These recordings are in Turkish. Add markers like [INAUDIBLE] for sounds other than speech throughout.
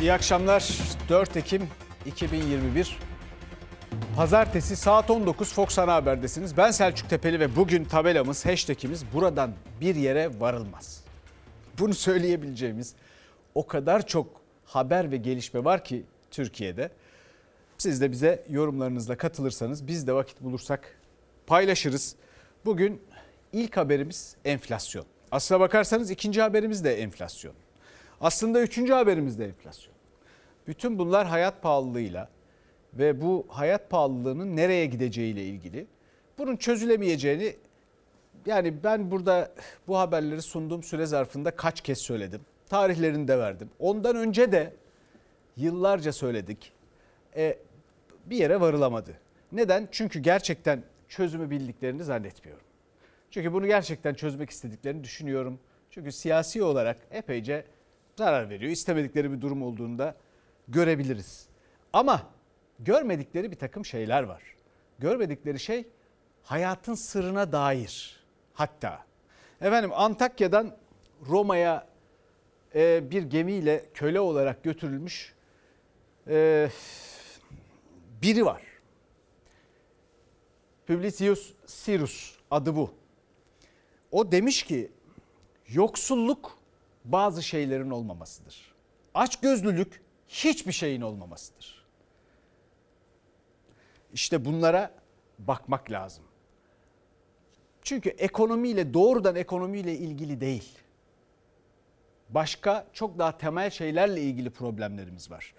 İyi akşamlar. 4 Ekim 2021. Pazartesi saat 19 Fox Ana Haber'desiniz. Ben Selçuk Tepeli ve bugün tabelamız, hashtagimiz buradan bir yere varılmaz. Bunu söyleyebileceğimiz o kadar çok haber ve gelişme var ki Türkiye'de. Siz de bize yorumlarınızla katılırsanız biz de vakit bulursak paylaşırız. Bugün ilk haberimiz enflasyon. Aslına bakarsanız ikinci haberimiz de enflasyon. Aslında üçüncü haberimiz de enflasyon. Bütün bunlar hayat pahalılığıyla ve bu hayat pahalılığının nereye gideceğiyle ilgili. Bunun çözülemeyeceğini yani ben burada bu haberleri sunduğum süre zarfında kaç kez söyledim. Tarihlerini de verdim. Ondan önce de yıllarca söyledik. E, bir yere varılamadı. Neden? Çünkü gerçekten çözümü bildiklerini zannetmiyorum. Çünkü bunu gerçekten çözmek istediklerini düşünüyorum. Çünkü siyasi olarak epeyce zarar veriyor. İstemedikleri bir durum olduğunda görebiliriz. Ama görmedikleri bir takım şeyler var. Görmedikleri şey hayatın sırrına dair. Hatta efendim Antakya'dan Roma'ya e, bir gemiyle köle olarak götürülmüş e, biri var. Publicius Sirus adı bu. O demiş ki yoksulluk bazı şeylerin olmamasıdır. Açgözlülük hiçbir şeyin olmamasıdır. İşte bunlara bakmak lazım. Çünkü ekonomiyle doğrudan ekonomiyle ilgili değil. Başka çok daha temel şeylerle ilgili problemlerimiz var.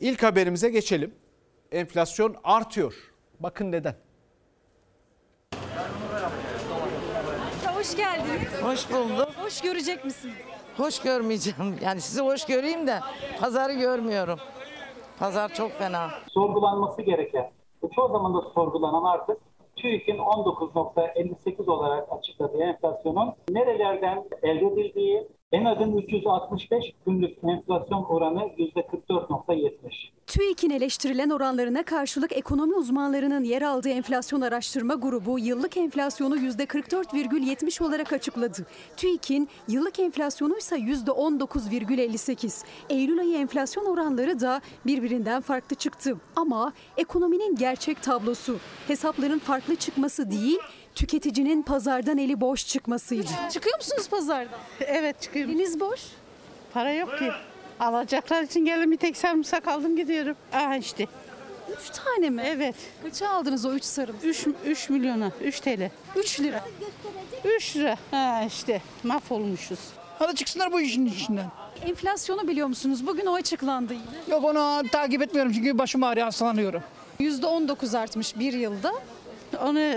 İlk haberimize geçelim. Enflasyon artıyor. Bakın neden? Hoş geldiniz. Hoş buldum. Hoş görecek misiniz? Hoş görmeyeceğim. [LAUGHS] Yani sizi hoş göreyim de pazarı görmüyorum. Pazar çok fena. sorgulanması gereken ve çoğu zaman da sorgulanan artık TÜİK'in 19.58 olarak açıkladığı enflasyonun nerelerden elde edildiği, en azın 365 günlük enflasyon oranı %44.70. TÜİK'in eleştirilen oranlarına karşılık ekonomi uzmanlarının yer aldığı enflasyon araştırma grubu yıllık enflasyonu %44,70 olarak açıkladı. TÜİK'in yıllık enflasyonu ise %19,58. Eylül ayı enflasyon oranları da birbirinden farklı çıktı. Ama ekonominin gerçek tablosu hesapların farklı çıkması değil, tüketicinin pazardan eli boş çıkmasıydı. Çıkıyor musunuz pazardan? [LAUGHS] Evet çıkıyorum. Eliniz boş. Para yok ki. Alacaklar için geldim bir tek sarımsak aldım gidiyorum. Aha işte. Üç tane mi? Evet. Kaça aldınız o üç sarımsak? 3 3 milyona 3 TL. 3 lira. 3 lira. Ha işte mahvolmuşuz. Hadi çıksınlar bu işin içinden. Enflasyonu biliyor musunuz? Bugün o açıklandı yine. Yok onu takip etmiyorum çünkü başım ağrıyor hastalanıyorum. %19 artmış bir yılda. Onu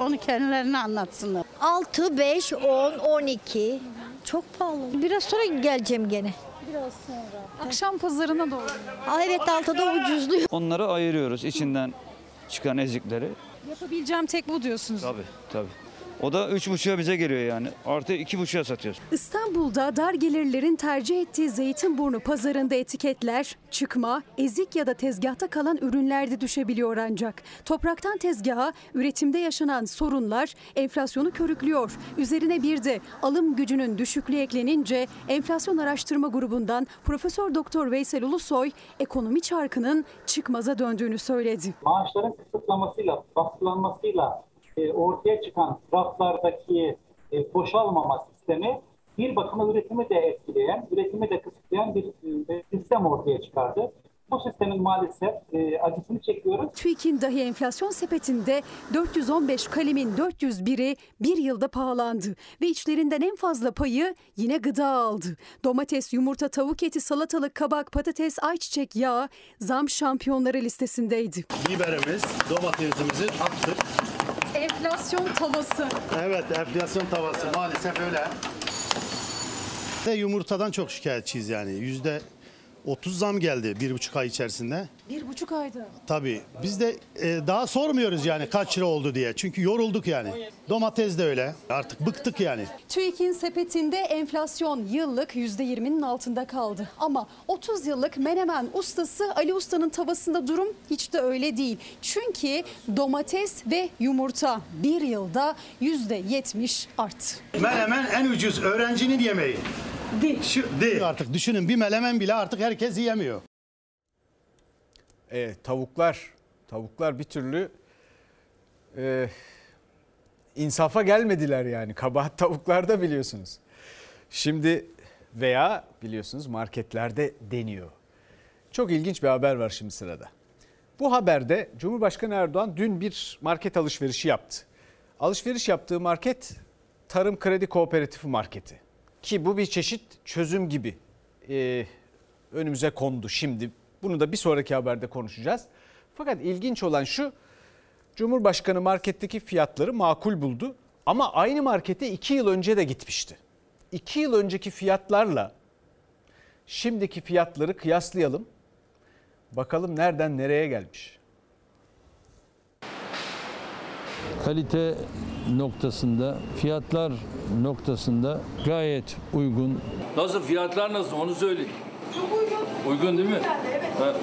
onu kendilerine anlatsınlar. 6, 5, 10, 12. Çok pahalı. Biraz sonra geleceğim gene. Akşam pazarına doğru. Aa, evet altıda ucuzluyor. Onları ayırıyoruz içinden çıkan ezikleri. Yapabileceğim tek bu diyorsunuz. Tabii tabii. O da üç buçuğa bize geliyor yani. Artı iki buçuğa satıyoruz. İstanbul'da dar gelirlerin tercih ettiği Zeytinburnu pazarında etiketler çıkma, ezik ya da tezgahta kalan ürünlerde düşebiliyor ancak. Topraktan tezgaha üretimde yaşanan sorunlar enflasyonu körüklüyor. Üzerine bir de alım gücünün düşüklüğü eklenince enflasyon araştırma grubundan Profesör Doktor Veysel Ulusoy ekonomi çarkının çıkmaza döndüğünü söyledi. Maaşların kısıtlamasıyla, baskılanmasıyla e, ortaya çıkan raflardaki e, boşalmama sistemi bir bakıma üretimi de etkileyen, üretimi de kısıtlayan bir e, sistem ortaya çıkardı. Bu sistemin maalesef e, acısını çekiyoruz. TÜİK'in dahi enflasyon sepetinde 415 kalemin 401'i bir yılda pahalandı ve içlerinden en fazla payı yine gıda aldı. Domates, yumurta, tavuk eti, salatalık, kabak, patates, ayçiçek yağı zam şampiyonları listesindeydi. biberimiz, domatesimizi attık. Enflasyon tavası. Evet, enflasyon tavası maalesef öyle. Ve yumurtadan çok şikayetçiyiz yani. Yüzde 30 zam geldi bir buçuk ay içerisinde. Bir buçuk ayda. Tabii biz de e, daha sormuyoruz yani kaç lira oldu diye. Çünkü yorulduk yani. Domates de öyle. Artık bıktık yani. TÜİK'in sepetinde enflasyon yıllık %20'nin altında kaldı. Ama 30 yıllık Menemen ustası Ali Usta'nın tavasında durum hiç de öyle değil. Çünkü domates ve yumurta bir yılda %70 arttı. Menemen en ucuz öğrencinin yemeği. Şu di. Artık düşünün bir melemen bile artık herkes yiyemiyor. E, tavuklar, tavuklar bir türlü e, insafa gelmediler yani. Kabahat [LAUGHS] tavuklarda biliyorsunuz. Şimdi veya biliyorsunuz marketlerde deniyor. Çok ilginç bir haber var şimdi sırada. Bu haberde Cumhurbaşkanı Erdoğan dün bir market alışverişi yaptı. Alışveriş yaptığı market Tarım Kredi Kooperatifi marketi. Ki bu bir çeşit çözüm gibi e, önümüze kondu şimdi. Bunu da bir sonraki haberde konuşacağız. Fakat ilginç olan şu Cumhurbaşkanı marketteki fiyatları makul buldu. Ama aynı markete 2 yıl önce de gitmişti. 2 yıl önceki fiyatlarla şimdiki fiyatları kıyaslayalım. Bakalım nereden nereye gelmiş. Kalite noktasında, fiyatlar noktasında gayet uygun. Nasıl fiyatlar nasıl onu söyleyin. Çok uygun. Uygun değil mi? Evet.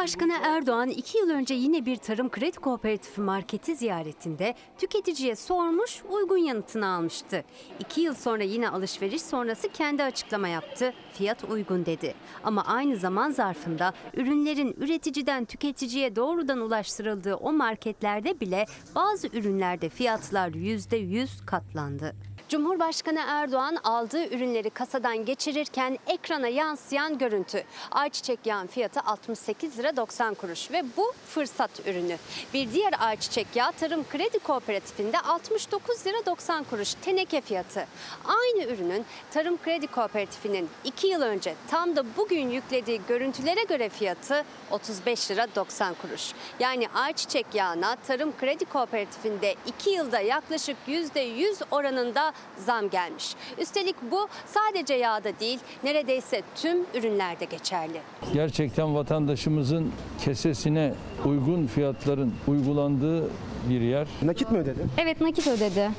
Cumhurbaşkanı Erdoğan iki yıl önce yine bir tarım kredi kooperatifi marketi ziyaretinde tüketiciye sormuş uygun yanıtını almıştı. İki yıl sonra yine alışveriş sonrası kendi açıklama yaptı. Fiyat uygun dedi. Ama aynı zaman zarfında ürünlerin üreticiden tüketiciye doğrudan ulaştırıldığı o marketlerde bile bazı ürünlerde fiyatlar yüzde yüz katlandı. Cumhurbaşkanı Erdoğan aldığı ürünleri kasadan geçirirken ekrana yansıyan görüntü. Ayçiçek yağın fiyatı 68 lira 90 kuruş ve bu fırsat ürünü. Bir diğer ayçiçek yağı Tarım Kredi Kooperatifinde 69 lira 90 kuruş teneke fiyatı. Aynı ürünün Tarım Kredi Kooperatifinin 2 yıl önce tam da bugün yüklediği görüntülere göre fiyatı 35 lira 90 kuruş. Yani ayçiçek yağına Tarım Kredi Kooperatifinde 2 yılda yaklaşık %100 oranında zam gelmiş. Üstelik bu sadece yağda değil neredeyse tüm ürünlerde geçerli. Gerçekten vatandaşımızın kesesine uygun fiyatların uygulandığı bir yer. Nakit mi ödedi? Evet nakit ödedi.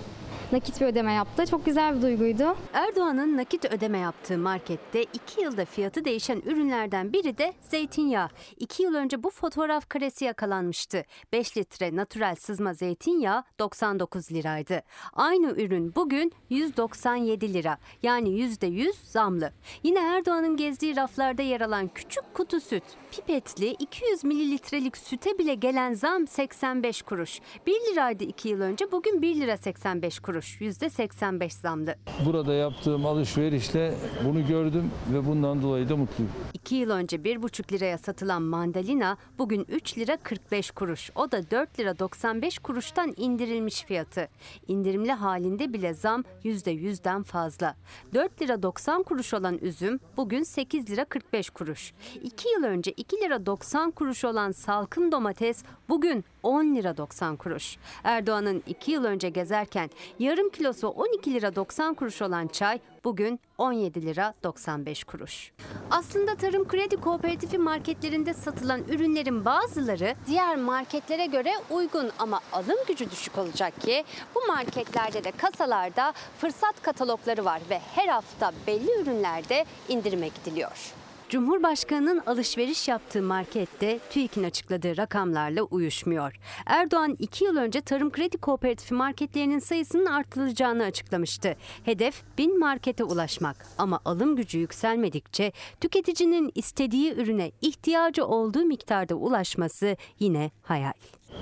Nakit bir ödeme yaptı. Çok güzel bir duyguydu. Erdoğan'ın nakit ödeme yaptığı markette 2 yılda fiyatı değişen ürünlerden biri de zeytinyağı. 2 yıl önce bu fotoğraf karesi yakalanmıştı. 5 litre natürel sızma zeytinyağı 99 liraydı. Aynı ürün bugün 197 lira. Yani %100 zamlı. Yine Erdoğan'ın gezdiği raflarda yer alan küçük kutu süt, pipetli 200 mililitrelik süte bile gelen zam 85 kuruş. 1 liraydı 2 yıl önce bugün 1 lira 85 kuruş. %85 zamlı. Burada yaptığım alışverişle bunu gördüm ve bundan dolayı da mutluyum. 2 yıl önce 1,5 liraya satılan mandalina bugün 3 lira 45 kuruş. O da 4 lira 95 kuruştan indirilmiş fiyatı. İndirimli halinde bile zam %100'den fazla. 4 lira 90 kuruş olan üzüm bugün 8 lira 45 kuruş. 2 yıl önce 2 lira 90 kuruş olan salkım domates bugün 10 lira 90 kuruş. Erdoğan'ın 2 yıl önce gezerken yarım kilosu 12 lira 90 kuruş olan çay bugün 17 lira 95 kuruş. Aslında Tarım Kredi Kooperatifi marketlerinde satılan ürünlerin bazıları diğer marketlere göre uygun ama alım gücü düşük olacak ki bu marketlerde de kasalarda fırsat katalogları var ve her hafta belli ürünlerde indirime gidiliyor. Cumhurbaşkanının alışveriş yaptığı markette TÜİK'in açıkladığı rakamlarla uyuşmuyor. Erdoğan 2 yıl önce Tarım Kredi Kooperatifi marketlerinin sayısının artırılacağını açıklamıştı. Hedef bin markete ulaşmak ama alım gücü yükselmedikçe tüketicinin istediği ürüne ihtiyacı olduğu miktarda ulaşması yine hayal.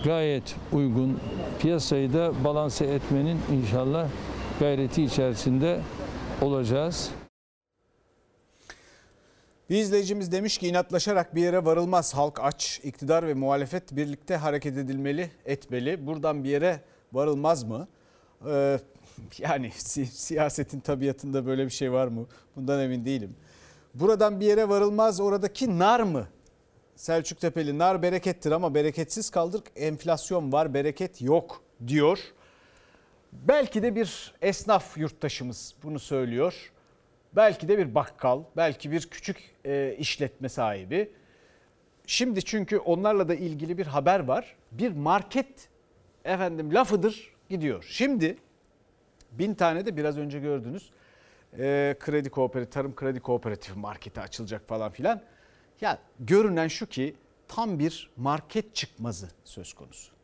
Gayet uygun. Piyasayı da balanse etmenin inşallah gayreti içerisinde olacağız. Bir izleyicimiz demiş ki inatlaşarak bir yere varılmaz. Halk aç, iktidar ve muhalefet birlikte hareket edilmeli, etmeli. Buradan bir yere varılmaz mı? Ee, [LAUGHS] yani si- siyasetin tabiatında böyle bir şey var mı? Bundan emin değilim. Buradan bir yere varılmaz oradaki nar mı? Selçuk Tepeli nar berekettir ama bereketsiz kaldık. Enflasyon var, bereket yok diyor. Belki de bir esnaf yurttaşımız bunu söylüyor. Belki de bir bakkal, belki bir küçük e, işletme sahibi. Şimdi çünkü onlarla da ilgili bir haber var. Bir market efendim lafıdır gidiyor. Şimdi bin tane de biraz önce gördünüz e, kredi kooperatif, tarım kredi kooperatifi marketi açılacak falan filan. Ya görünen şu ki tam bir market çıkmazı söz konusu.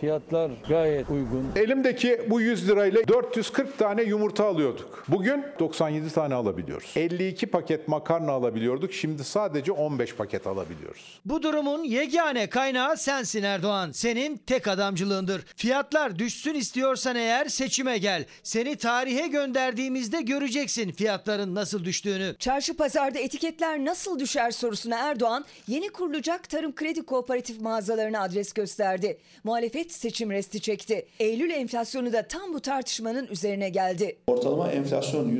Fiyatlar gayet uygun. Elimdeki bu 100 lirayla 440 tane yumurta alıyorduk. Bugün 97 tane alabiliyoruz. 52 paket makarna alabiliyorduk. Şimdi sadece 15 paket alabiliyoruz. Bu durumun yegane kaynağı sensin Erdoğan. Senin tek adamcılığındır. Fiyatlar düşsün istiyorsan eğer seçime gel. Seni tarihe gönderdiğimizde göreceksin fiyatların nasıl düştüğünü. Çarşı pazarda etiketler nasıl düşer sorusuna Erdoğan yeni kurulacak Tarım Kredi Kooperatif mağazalarına adres gösterdi. Muhalefet seçim resti çekti. Eylül enflasyonu da tam bu tartışmanın üzerine geldi. Ortalama enflasyon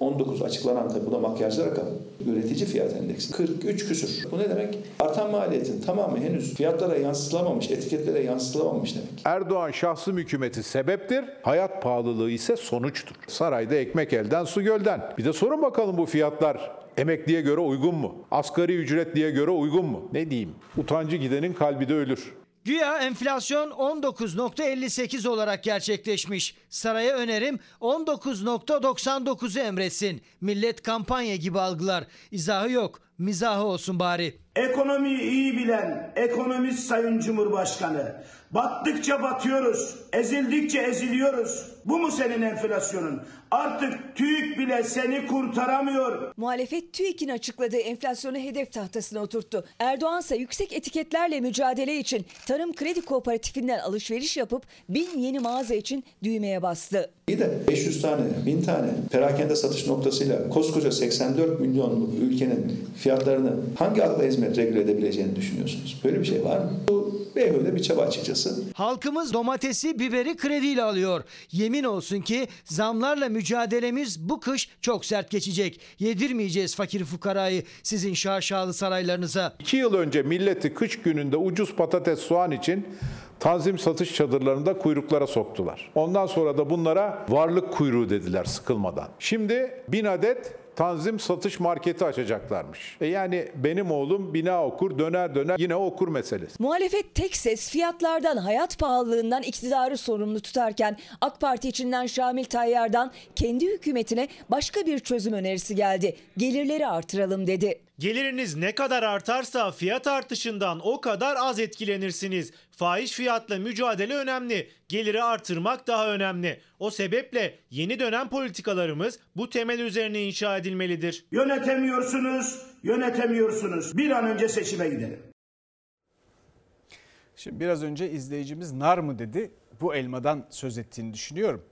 %19 açıklanan tabii bu da makyajlı rakam. Üretici fiyat endeksi 43 küsür. Bu ne demek? Artan maliyetin tamamı henüz fiyatlara yansıtılamamış, etiketlere yansıtılamamış demek. Erdoğan şahsım hükümeti sebeptir, hayat pahalılığı ise sonuçtur. Sarayda ekmek elden su gölden. Bir de sorun bakalım bu fiyatlar emekliye göre uygun mu? Asgari ücretliye göre uygun mu? Ne diyeyim? Utancı gidenin kalbi de ölür. Güya enflasyon 19.58 olarak gerçekleşmiş. Saraya önerim 19.99'u emretsin. Millet kampanya gibi algılar. İzahı yok. Mizahı olsun bari. Ekonomiyi iyi bilen ekonomist sayın Cumhurbaşkanı. Battıkça batıyoruz, ezildikçe eziliyoruz. Bu mu senin enflasyonun? Artık TÜİK bile seni kurtaramıyor. Muhalefet TÜİK'in açıkladığı enflasyonu hedef tahtasına oturttu. Erdoğan ise yüksek etiketlerle mücadele için Tarım Kredi Kooperatifinden alışveriş yapıp bin yeni mağaza için düğmeye bastı. İyi de 500 tane, 1000 tane perakende satış noktasıyla koskoca 84 milyonluk ülkenin fiyatlarını hangi akla hizmet regüle edebileceğini düşünüyorsunuz? Böyle bir şey var mı? Bu beyhude bir çaba açıkçası. Halkımız domatesi, biberi krediyle alıyor. Yemin olsun ki zamlarla mücadelemiz bu kış çok sert geçecek. Yedirmeyeceğiz fakir fukarayı sizin şaşalı saraylarınıza. İki yıl önce milleti kış gününde ucuz patates soğan için tanzim satış çadırlarında kuyruklara soktular. Ondan sonra da bunlara varlık kuyruğu dediler sıkılmadan. Şimdi bin adet tanzim satış marketi açacaklarmış. E yani benim oğlum bina okur döner döner yine okur meselesi. Muhalefet tek ses fiyatlardan hayat pahalılığından iktidarı sorumlu tutarken AK Parti içinden Şamil Tayyar'dan kendi hükümetine başka bir çözüm önerisi geldi. Gelirleri artıralım dedi. Geliriniz ne kadar artarsa fiyat artışından o kadar az etkilenirsiniz. Fahiş fiyatla mücadele önemli. Geliri artırmak daha önemli. O sebeple yeni dönem politikalarımız bu temel üzerine inşa edilmelidir. Yönetemiyorsunuz, yönetemiyorsunuz. Bir an önce seçime gidelim. Şimdi biraz önce izleyicimiz nar mı dedi. Bu elmadan söz ettiğini düşünüyorum.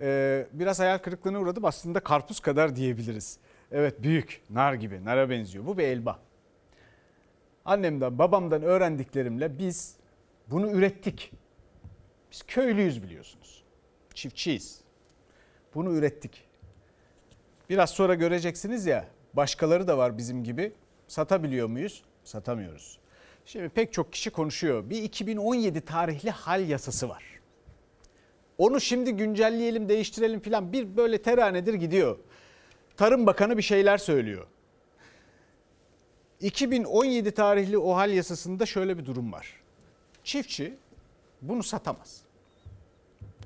Ee, biraz hayal kırıklığına uğradım. Aslında karpuz kadar diyebiliriz. Evet büyük, nar gibi, nara benziyor. Bu bir elma. Annemden, babamdan öğrendiklerimle biz bunu ürettik. Biz köylüyüz biliyorsunuz. Çiftçiyiz. Bunu ürettik. Biraz sonra göreceksiniz ya başkaları da var bizim gibi. Satabiliyor muyuz? Satamıyoruz. Şimdi pek çok kişi konuşuyor. Bir 2017 tarihli hal yasası var. Onu şimdi güncelleyelim, değiştirelim filan bir böyle teranedir gidiyor. Tarım Bakanı bir şeyler söylüyor. 2017 tarihli o hal yasasında şöyle bir durum var. Çiftçi bunu satamaz.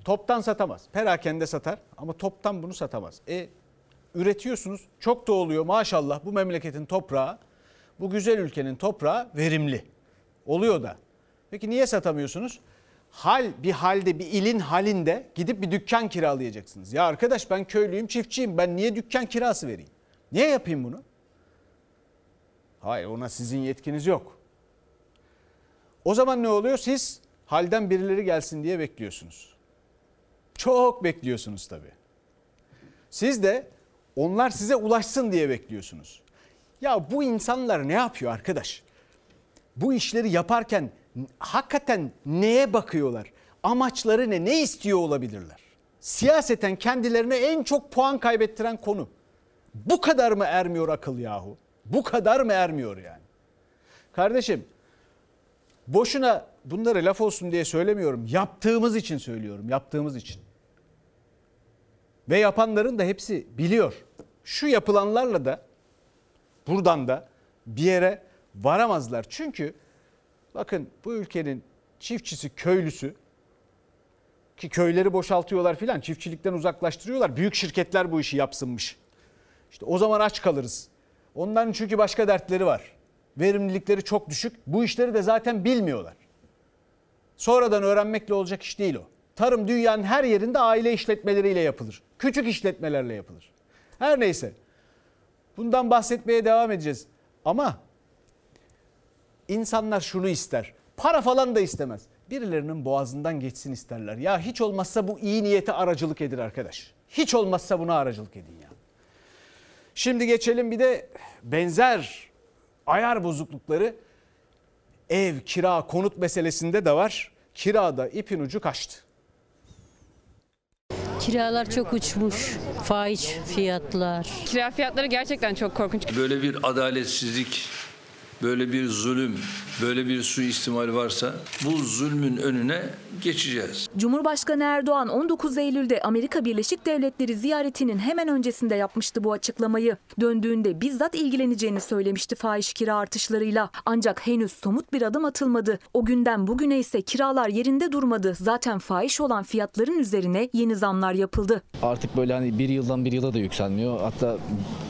Toptan satamaz. Perakende satar ama toptan bunu satamaz. E üretiyorsunuz. Çok da oluyor maşallah bu memleketin toprağı, bu güzel ülkenin toprağı verimli. Oluyor da. Peki niye satamıyorsunuz? Hal bir halde bir ilin halinde gidip bir dükkan kiralayacaksınız. Ya arkadaş ben köylüyüm çiftçiyim ben niye dükkan kirası vereyim? Niye yapayım bunu? Hayır ona sizin yetkiniz yok. O zaman ne oluyor? Siz halden birileri gelsin diye bekliyorsunuz. Çok bekliyorsunuz tabii. Siz de onlar size ulaşsın diye bekliyorsunuz. Ya bu insanlar ne yapıyor arkadaş? Bu işleri yaparken hakikaten neye bakıyorlar? Amaçları ne? Ne istiyor olabilirler? Siyaseten kendilerine en çok puan kaybettiren konu. Bu kadar mı ermiyor akıl yahu? Bu kadar mı ermiyor yani? Kardeşim boşuna bunları laf olsun diye söylemiyorum. Yaptığımız için söylüyorum. Yaptığımız için. Ve yapanların da hepsi biliyor. Şu yapılanlarla da buradan da bir yere varamazlar. Çünkü bakın bu ülkenin çiftçisi, köylüsü ki köyleri boşaltıyorlar filan çiftçilikten uzaklaştırıyorlar. Büyük şirketler bu işi yapsınmış. İşte o zaman aç kalırız. Onların çünkü başka dertleri var. Verimlilikleri çok düşük. Bu işleri de zaten bilmiyorlar. Sonradan öğrenmekle olacak iş değil o. Tarım dünyanın her yerinde aile işletmeleriyle yapılır. Küçük işletmelerle yapılır. Her neyse. Bundan bahsetmeye devam edeceğiz. Ama insanlar şunu ister. Para falan da istemez. Birilerinin boğazından geçsin isterler. Ya hiç olmazsa bu iyi niyete aracılık edin arkadaş. Hiç olmazsa buna aracılık edin ya. Şimdi geçelim bir de benzer ayar bozuklukları ev, kira, konut meselesinde de var. Kirada ipin ucu kaçtı. Kiralar çok uçmuş. Fahiş fiyatlar. Kira fiyatları gerçekten çok korkunç. Böyle bir adaletsizlik, böyle bir zulüm, böyle bir suistimal varsa bu zulmün önüne geçeceğiz. Cumhurbaşkanı Erdoğan 19 Eylül'de Amerika Birleşik Devletleri ziyaretinin hemen öncesinde yapmıştı bu açıklamayı. Döndüğünde bizzat ilgileneceğini söylemişti fahiş kira artışlarıyla. Ancak henüz somut bir adım atılmadı. O günden bugüne ise kiralar yerinde durmadı. Zaten fahiş olan fiyatların üzerine yeni zamlar yapıldı. Artık böyle hani bir yıldan bir yıla da yükselmiyor. Hatta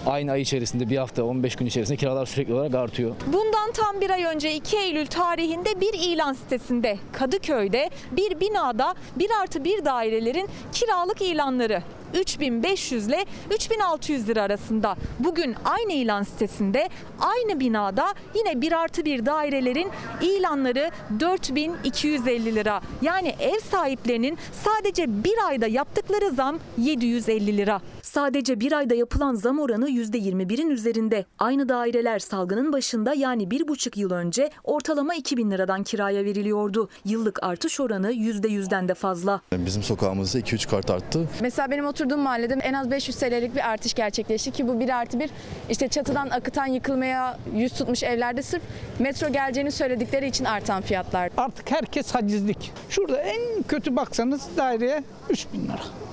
aynı ay içerisinde bir hafta 15 gün içerisinde kiralar sürekli olarak artıyor. Bundan tam bir ay önce 2 Eylül tarihinde bir ilan sitesinde Kadıköy'de bir binada 1 artı 1 dairelerin kiralık ilanları 3500 ile 3600 lira arasında. Bugün aynı ilan sitesinde aynı binada yine 1 artı 1 dairelerin ilanları 4250 lira. Yani ev sahiplerinin sadece bir ayda yaptıkları zam 750 lira. Sadece bir ayda yapılan zam oranı %21'in üzerinde. Aynı daireler salgının başında yani bir buçuk yıl önce ortalama 2000 liradan kiraya veriliyordu. Yıllık artış oranı %100'den de fazla. Bizim sokağımızda 2-3 kart arttı. Mesela benim oturduğum mahallede en az 500 TL'lik bir artış gerçekleşti ki bu 1 artı 1 işte çatıdan akıtan yıkılmaya yüz tutmuş evlerde sırf metro geleceğini söyledikleri için artan fiyatlar. Artık herkes hacizlik. Şurada en kötü baksanız daireye 3000 lira.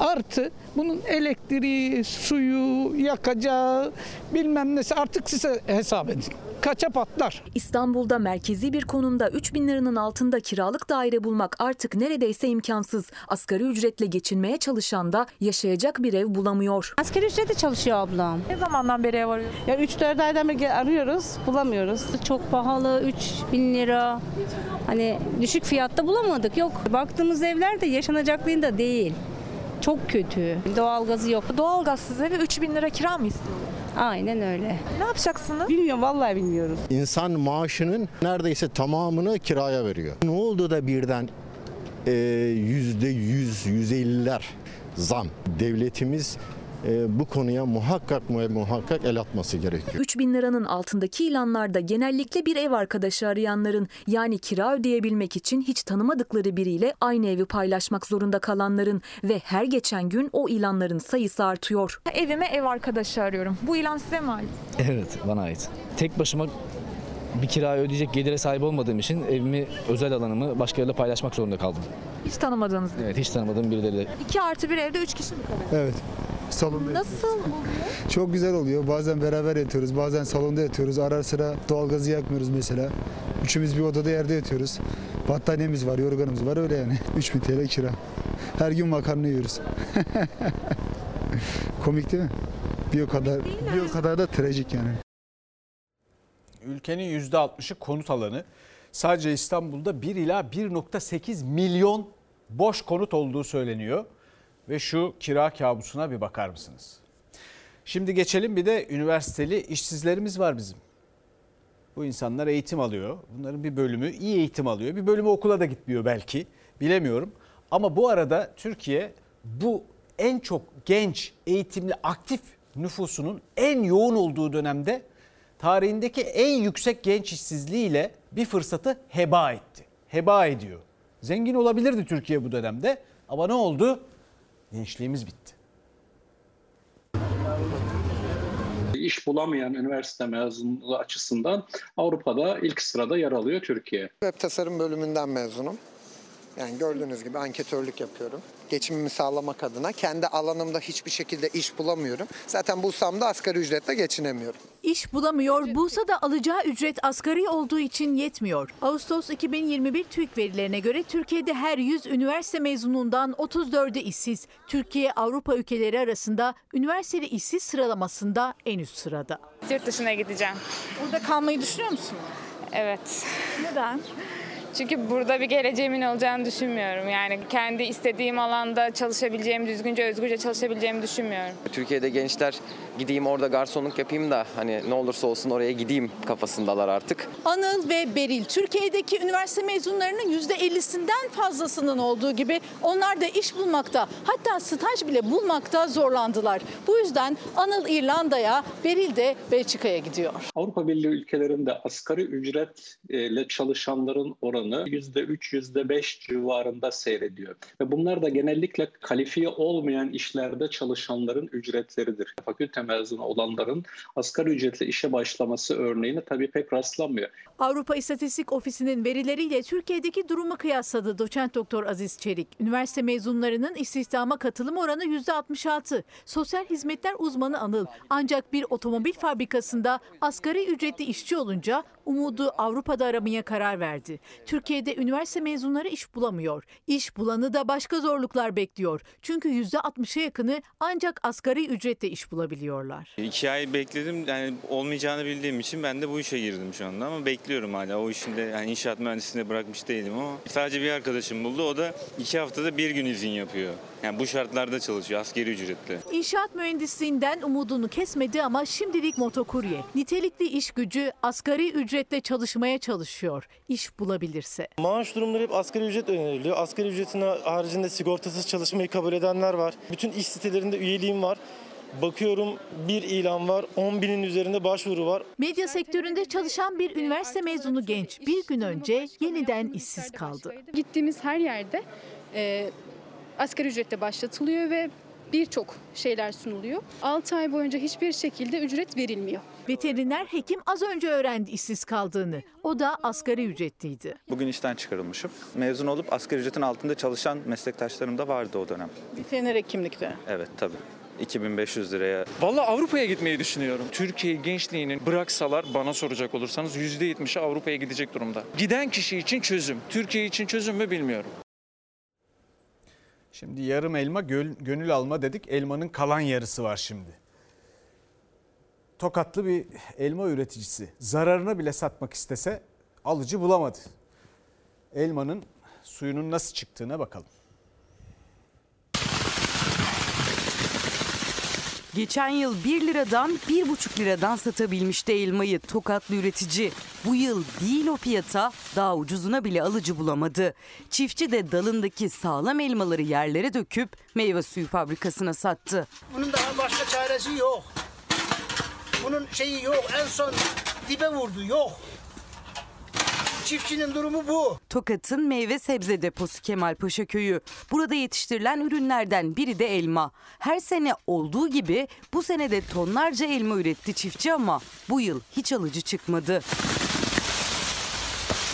Artı bunun elektriği, suyu, yakacağı bilmem nesi artık size hesap edin. Kaça patlar? İstanbul'da merkezi bir konumda 3 bin liranın altında kiralık daire bulmak artık neredeyse imkansız. Asgari ücretle geçinmeye çalışan da yaşayacak bir ev bulamıyor. Asgari ücrete çalışıyor ablam. Ne zamandan beri ev arıyor? Ya 3-4 aydan beri arıyoruz, bulamıyoruz. Çok pahalı, 3 bin lira. Hani düşük fiyatta bulamadık. Yok. Baktığımız evler de yaşanacaklığında değil. Çok kötü. Doğalgazı yok. Doğalgazsız eve 3 bin lira kira mı istiyor? Aynen öyle. Ne yapacaksınız? Bilmiyorum vallahi bilmiyorum. İnsan maaşının neredeyse tamamını kiraya veriyor. Ne oldu da birden e, yüzde yüz, yüz elliler zam? Devletimiz e, bu konuya muhakkak muhakkak el atması gerekiyor. 3 bin liranın altındaki ilanlarda genellikle bir ev arkadaşı arayanların yani kira ödeyebilmek için hiç tanımadıkları biriyle aynı evi paylaşmak zorunda kalanların ve her geçen gün o ilanların sayısı artıyor. Evime ev arkadaşı arıyorum. Bu ilan size mi ait? Evet bana ait. Tek başıma bir kirayı ödeyecek gelire sahip olmadığım için evimi, özel alanımı başkalarıyla paylaşmak zorunda kaldım. Hiç tanımadığınız Evet hiç tanımadığım birileriyle. 2 artı bir evde 3 kişi mi kalıyor? Evet. Salonda Nasıl oluyor? Çok güzel oluyor. Bazen beraber yatıyoruz, bazen salonda yatıyoruz. Ara sıra doğalgazı yakmıyoruz mesela. Üçümüz bir odada yerde yatıyoruz. Battaniyemiz var, yorganımız var öyle yani. [LAUGHS] 3000 TL kira. Her gün makarna yiyoruz. [LAUGHS] Komik değil mi? Bir o kadar, bir o kadar da trajik yani. Ülkenin %60'ı konut alanı. Sadece İstanbul'da 1 ila 1.8 milyon boş konut olduğu söyleniyor. Ve şu kira kabusuna bir bakar mısınız? Şimdi geçelim bir de üniversiteli işsizlerimiz var bizim. Bu insanlar eğitim alıyor. Bunların bir bölümü iyi eğitim alıyor. Bir bölümü okula da gitmiyor belki. Bilemiyorum. Ama bu arada Türkiye bu en çok genç, eğitimli, aktif nüfusunun en yoğun olduğu dönemde tarihindeki en yüksek genç işsizliğiyle bir fırsatı heba etti. Heba ediyor. Zengin olabilirdi Türkiye bu dönemde ama ne oldu? Gençliğimiz bitti. İş bulamayan üniversite mezunluğu açısından Avrupa'da ilk sırada yer alıyor Türkiye. Web tasarım bölümünden mezunum. Yani gördüğünüz gibi anketörlük yapıyorum. Geçimimi sağlamak adına kendi alanımda hiçbir şekilde iş bulamıyorum. Zaten bulsam da asgari ücretle geçinemiyorum. İş bulamıyor, bulsa da alacağı ücret asgari olduğu için yetmiyor. Ağustos 2021 TÜİK verilerine göre Türkiye'de her 100 üniversite mezunundan 34'ü işsiz. Türkiye Avrupa ülkeleri arasında üniversiteli işsiz sıralamasında en üst sırada. Yurt dışına gideceğim. Burada kalmayı düşünüyor musun? Evet. Neden? Çünkü burada bir geleceğimin olacağını düşünmüyorum. Yani kendi istediğim alanda çalışabileceğimi, düzgünce, özgürce çalışabileceğimi düşünmüyorum. Türkiye'de gençler gideyim orada garsonluk yapayım da hani ne olursa olsun oraya gideyim kafasındalar artık. Anıl ve Beril Türkiye'deki üniversite mezunlarının %50'sinden fazlasının olduğu gibi onlar da iş bulmakta hatta staj bile bulmakta zorlandılar. Bu yüzden Anıl İrlanda'ya, Beril de Belçika'ya gidiyor. Avrupa Birliği ülkelerinde asgari ücretle çalışanların oranı %3, %5 civarında seyrediyor. Ve bunlar da genellikle kalifiye olmayan işlerde çalışanların ücretleridir. Fakülte mezunu olanların asgari ücretle işe başlaması örneğini tabii pek rastlanmıyor. Avrupa İstatistik Ofisi'nin verileriyle Türkiye'deki durumu kıyasladı doçent doktor Aziz Çelik. Üniversite mezunlarının istihdama katılım oranı %66. Sosyal hizmetler uzmanı Anıl ancak bir otomobil fabrikasında asgari ücretli işçi olunca umudu Avrupa'da aramaya karar verdi. Türkiye'de üniversite mezunları iş bulamıyor. İş bulanı da başka zorluklar bekliyor. Çünkü %60'a yakını ancak asgari ücretle iş bulabiliyorlar. İki ay bekledim yani olmayacağını bildiğim için ben de bu işe girdim şu anda ama bekliyorum hala o işinde yani inşaat mühendisliğinde bırakmış değilim ama sadece bir arkadaşım buldu o da iki haftada bir gün izin yapıyor. Yani bu şartlarda çalışıyor askeri ücretle. İnşaat mühendisliğinden umudunu kesmedi ama şimdilik motokurye. Nitelikli iş gücü asgari ücretle çalışmaya çalışıyor. İş bulabilirse. Maaş durumları hep asgari ücret öneriliyor. Asgari ücretin haricinde sigortasız çalışmayı kabul edenler var. Bütün iş sitelerinde üyeliğim var. Bakıyorum bir ilan var, 10 binin üzerinde başvuru var. Medya sektöründe çalışan bir üniversite mezunu genç bir gün önce yeniden işsiz kaldı. Gittiğimiz her yerde e, asgari ücretle başlatılıyor ve birçok şeyler sunuluyor. 6 ay boyunca hiçbir şekilde ücret verilmiyor. Veteriner hekim az önce öğrendi işsiz kaldığını. O da asgari ücretliydi. Bugün işten çıkarılmışım. Mezun olup asgari ücretin altında çalışan meslektaşlarım da vardı o dönem. Veteriner hekimlikte. Evet tabii. 2500 liraya. Vallahi Avrupa'ya gitmeyi düşünüyorum. Türkiye gençliğinin bıraksalar bana soracak olursanız %70'i Avrupa'ya gidecek durumda. Giden kişi için çözüm. Türkiye için çözüm mü bilmiyorum. Şimdi yarım elma gönül alma dedik. Elmanın kalan yarısı var şimdi. Tokatlı bir elma üreticisi zararına bile satmak istese alıcı bulamadı. Elmanın suyunun nasıl çıktığına bakalım. Geçen yıl 1 liradan 1,5 liradan satabilmişti elmayı tokatlı üretici. Bu yıl değil o fiyata daha ucuzuna bile alıcı bulamadı. Çiftçi de dalındaki sağlam elmaları yerlere döküp meyve suyu fabrikasına sattı. Bunun daha başka çaresi yok. Bunun şeyi yok en son dibe vurdu yok. Çiftçinin durumu bu. Tokat'ın meyve sebze deposu Kemalpaşa köyü. Burada yetiştirilen ürünlerden biri de elma. Her sene olduğu gibi bu sene de tonlarca elma üretti çiftçi ama bu yıl hiç alıcı çıkmadı.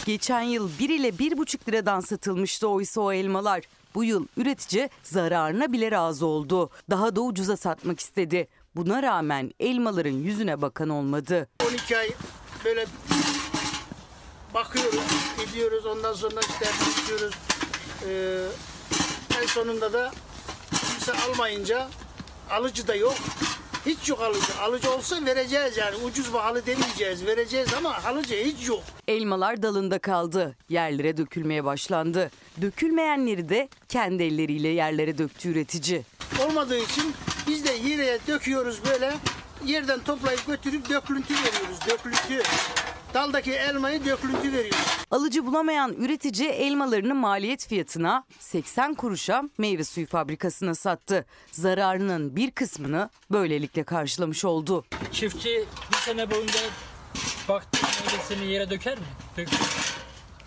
Geçen yıl 1 ile 1,5 liradan satılmıştı oysa o elmalar. Bu yıl üretici zararına bile razı oldu. Daha da ucuza satmak istedi. Buna rağmen elmaların yüzüne bakan olmadı. 12 ay böyle bakıyoruz, gidiyoruz ondan sonra işte tutuyoruz. Ee, en sonunda da kimse almayınca alıcı da yok. Hiç yok alıcı. Alıcı olsa vereceğiz yani. Ucuz pahalı demeyeceğiz. Vereceğiz ama alıcı hiç yok. Elmalar dalında kaldı. Yerlere dökülmeye başlandı. Dökülmeyenleri de kendi elleriyle yerlere döktü üretici. Olmadığı için biz de yere döküyoruz böyle. Yerden toplayıp götürüp dökülüntü veriyoruz. Dökülüntü. Daldaki elmayı dökülüntü veriyor. Alıcı bulamayan üretici elmalarını maliyet fiyatına 80 kuruşa meyve suyu fabrikasına sattı. Zararının bir kısmını böylelikle karşılamış oldu. Çiftçi bir sene boyunca baktığı meyvesini yere döker mi? Dökür.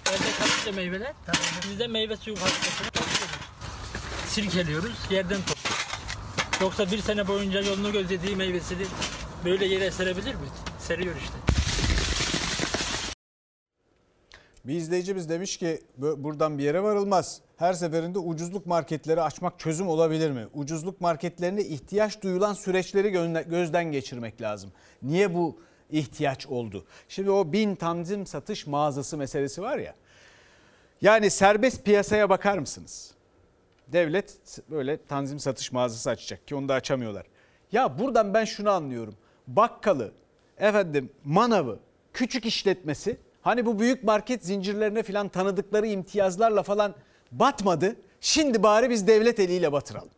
Elde kalınca meyveler. Biz de meyve suyu fabrikasına taşıyoruz. Silkeliyoruz, yerden topluyoruz. Yoksa bir sene boyunca yolunu gözlediği meyvesini böyle yere serebilir mi? Seriyor işte. Bir izleyicimiz demiş ki buradan bir yere varılmaz. Her seferinde ucuzluk marketleri açmak çözüm olabilir mi? Ucuzluk marketlerine ihtiyaç duyulan süreçleri gözden geçirmek lazım. Niye bu ihtiyaç oldu? Şimdi o bin tanzim satış mağazası meselesi var ya. Yani serbest piyasaya bakar mısınız? Devlet böyle tanzim satış mağazası açacak ki onu da açamıyorlar. Ya buradan ben şunu anlıyorum. Bakkalı, efendim manavı, küçük işletmesi Hani bu büyük market zincirlerine falan tanıdıkları imtiyazlarla falan batmadı. Şimdi bari biz devlet eliyle batıralım.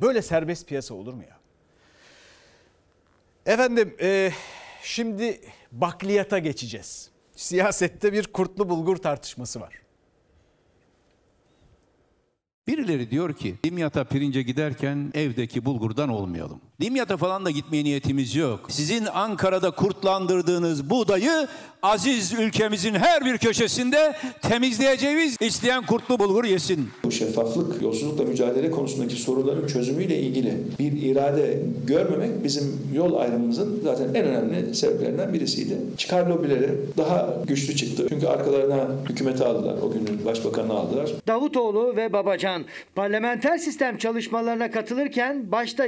Böyle serbest piyasa olur mu ya? Efendim e, şimdi bakliyata geçeceğiz. Siyasette bir kurtlu bulgur tartışması var. Birileri diyor ki Dimyat'a pirince giderken evdeki bulgurdan olmayalım. Dimyat'a falan da gitmeye niyetimiz yok. Sizin Ankara'da kurtlandırdığınız buğdayı aziz ülkemizin her bir köşesinde temizleyeceğiz. İsteyen kurtlu bulgur yesin. Bu şeffaflık, yolsuzlukla mücadele konusundaki soruların çözümüyle ilgili bir irade görmemek bizim yol ayrımımızın zaten en önemli sebeplerinden birisiydi. Çıkar lobileri daha güçlü çıktı. Çünkü arkalarına hükümeti aldılar. O günün başbakanını aldılar. Davutoğlu ve Babacan parlamenter sistem çalışmalarına katılırken başta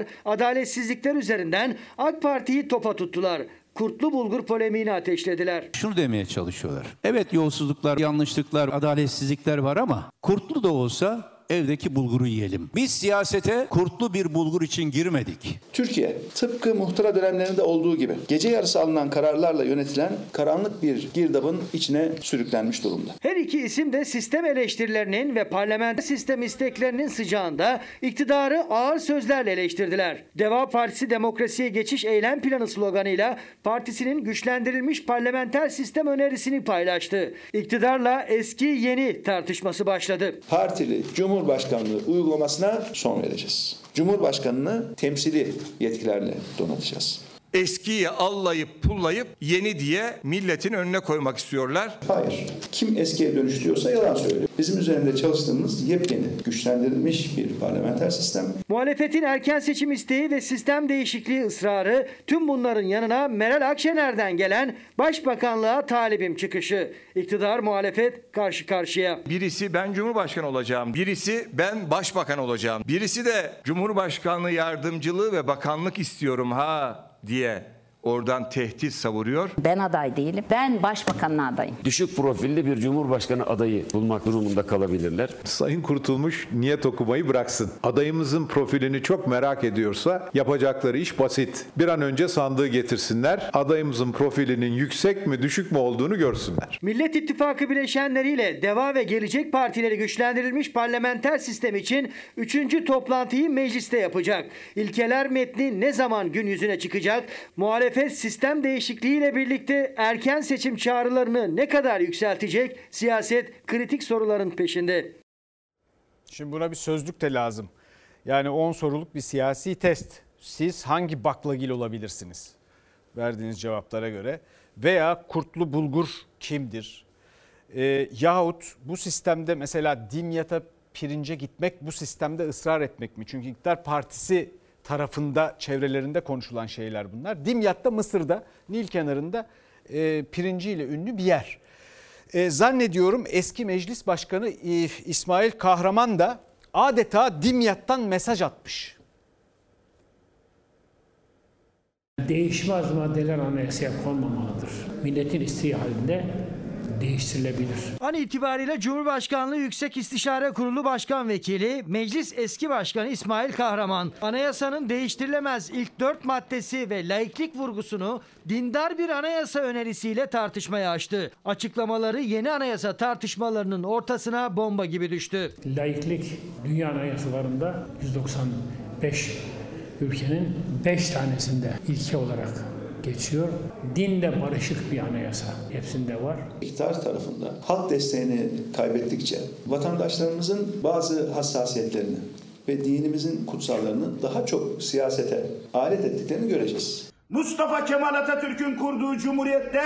yolsuzluklar, adaletsizlikler üzerinden AK Parti'yi topa tuttular. Kurtlu bulgur polemiğini ateşlediler. Şunu demeye çalışıyorlar. Evet yolsuzluklar, yanlışlıklar, adaletsizlikler var ama kurtlu da olsa evdeki bulguru yiyelim. Biz siyasete kurtlu bir bulgur için girmedik. Türkiye tıpkı muhtıra dönemlerinde olduğu gibi gece yarısı alınan kararlarla yönetilen karanlık bir girdabın içine sürüklenmiş durumda. Her iki isim de sistem eleştirilerinin ve parlamenter sistem isteklerinin sıcağında iktidarı ağır sözlerle eleştirdiler. Deva Partisi demokrasiye geçiş eylem planı sloganıyla partisinin güçlendirilmiş parlamenter sistem önerisini paylaştı. İktidarla eski yeni tartışması başladı. Partili Cumhurbaşkanlığı uygulamasına son vereceğiz. Cumhurbaşkanını temsili yetkilerle donatacağız. Eskiyi allayıp pullayıp yeni diye milletin önüne koymak istiyorlar. Hayır. Kim eskiye dönüştürüyorsa yalan söylüyor. Bizim üzerinde çalıştığımız yepyeni, güçlendirilmiş bir parlamenter sistem. Muhalefetin erken seçim isteği ve sistem değişikliği ısrarı tüm bunların yanına Meral Akşener'den gelen Başbakanlığa talibim çıkışı. İktidar muhalefet karşı karşıya. Birisi ben Cumhurbaşkanı olacağım, birisi ben Başbakan olacağım, birisi de Cumhurbaşkanlığı yardımcılığı ve bakanlık istiyorum ha diye oradan tehdit savuruyor. Ben aday değilim. Ben başbakanın adayım. Düşük profilli bir cumhurbaşkanı adayı bulmak durumunda kalabilirler. Sayın Kurtulmuş niyet okumayı bıraksın. Adayımızın profilini çok merak ediyorsa yapacakları iş basit. Bir an önce sandığı getirsinler. Adayımızın profilinin yüksek mi düşük mü olduğunu görsünler. Millet İttifakı bileşenleriyle Deva ve Gelecek Partileri güçlendirilmiş parlamenter sistem için 3. toplantıyı mecliste yapacak. İlkeler metni ne zaman gün yüzüne çıkacak? Muhalefet sistem değişikliğiyle birlikte erken seçim çağrılarını ne kadar yükseltecek? Siyaset kritik soruların peşinde. Şimdi buna bir sözlük de lazım. Yani 10 soruluk bir siyasi test. Siz hangi baklagil olabilirsiniz? Verdiğiniz cevaplara göre. Veya kurtlu bulgur kimdir? Ee, yahut bu sistemde mesela dimyata pirince gitmek bu sistemde ısrar etmek mi? Çünkü iktidar partisi tarafında çevrelerinde konuşulan şeyler bunlar. Dimyat'ta Mısır'da Nil kenarında e, pirinciyle ünlü bir yer. E, zannediyorum eski meclis başkanı e, İsmail Kahraman da adeta Dimyat'tan mesaj atmış. Değişmez maddeler anayasaya konmamalıdır. Milletin isteği halinde değiştirilebilir. An itibariyle Cumhurbaşkanlığı Yüksek İstişare Kurulu Başkan Vekili, Meclis Eski Başkanı İsmail Kahraman, anayasanın değiştirilemez ilk dört maddesi ve laiklik vurgusunu dindar bir anayasa önerisiyle tartışmaya açtı. Açıklamaları yeni anayasa tartışmalarının ortasına bomba gibi düştü. Laiklik dünya anayasalarında 195 ülkenin 5 tanesinde ilke olarak geçiyor. Dinle barışık bir anayasa hepsinde var. İktidar tarafında halk desteğini kaybettikçe vatandaşlarımızın bazı hassasiyetlerini ve dinimizin kutsallarını daha çok siyasete alet ettiklerini göreceğiz. Mustafa Kemal Atatürk'ün kurduğu cumhuriyette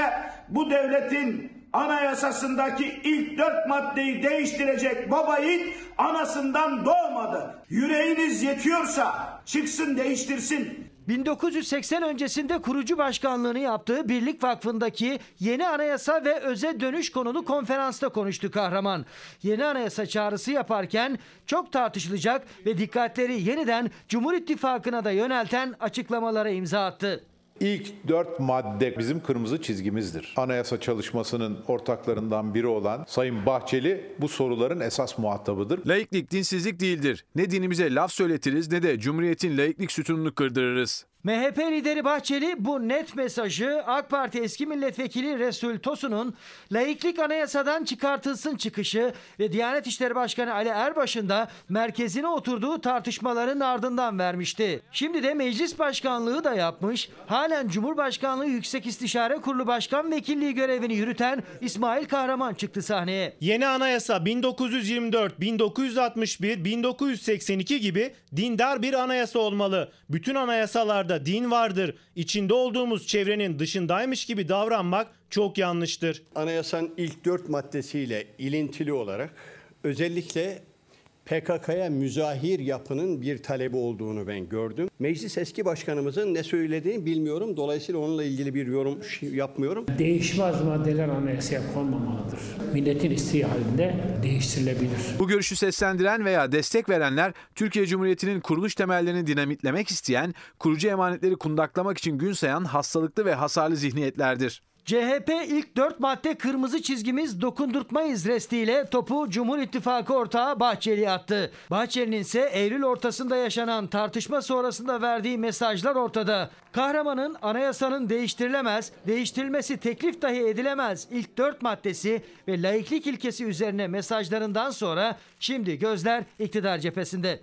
bu devletin anayasasındaki ilk dört maddeyi değiştirecek baba yiğit anasından doğmadı. Yüreğiniz yetiyorsa çıksın değiştirsin. 1980 öncesinde kurucu başkanlığını yaptığı Birlik Vakfı'ndaki yeni anayasa ve öze dönüş konulu konferansta konuştu kahraman. Yeni anayasa çağrısı yaparken çok tartışılacak ve dikkatleri yeniden Cumhur İttifakı'na da yönelten açıklamalara imza attı. İlk dört madde bizim kırmızı çizgimizdir. Anayasa çalışmasının ortaklarından biri olan Sayın Bahçeli bu soruların esas muhatabıdır. Laiklik dinsizlik değildir. Ne dinimize laf söyletiriz ne de Cumhuriyet'in laiklik sütununu kırdırırız. MHP lideri Bahçeli bu net mesajı AK Parti eski milletvekili Resul Tosun'un laiklik anayasadan çıkartılsın çıkışı ve Diyanet İşleri Başkanı Ali Erbaş'ın da merkezine oturduğu tartışmaların ardından vermişti. Şimdi de meclis başkanlığı da yapmış. Halen Cumhurbaşkanlığı Yüksek İstişare Kurulu Başkan Vekilliği görevini yürüten İsmail Kahraman çıktı sahneye. Yeni anayasa 1924, 1961, 1982 gibi dindar bir anayasa olmalı. Bütün anayasalarda din vardır. İçinde olduğumuz çevrenin dışındaymış gibi davranmak çok yanlıştır. Anayasanın ilk dört maddesiyle ilintili olarak özellikle PKK'ya müzahir yapının bir talebi olduğunu ben gördüm. Meclis eski başkanımızın ne söylediğini bilmiyorum. Dolayısıyla onunla ilgili bir yorum yapmıyorum. Değişmez maddeler anayasaya konmamalıdır. Milletin isteği halinde değiştirilebilir. Bu görüşü seslendiren veya destek verenler Türkiye Cumhuriyeti'nin kuruluş temellerini dinamitlemek isteyen, kurucu emanetleri kundaklamak için gün sayan hastalıklı ve hasarlı zihniyetlerdir. CHP ilk dört madde kırmızı çizgimiz dokundurtmayız restiyle topu Cumhur İttifakı ortağı Bahçeli'ye attı. Bahçeli'nin ise Eylül ortasında yaşanan tartışma sonrasında verdiği mesajlar ortada. Kahramanın anayasanın değiştirilemez, değiştirilmesi teklif dahi edilemez ilk dört maddesi ve laiklik ilkesi üzerine mesajlarından sonra şimdi gözler iktidar cephesinde.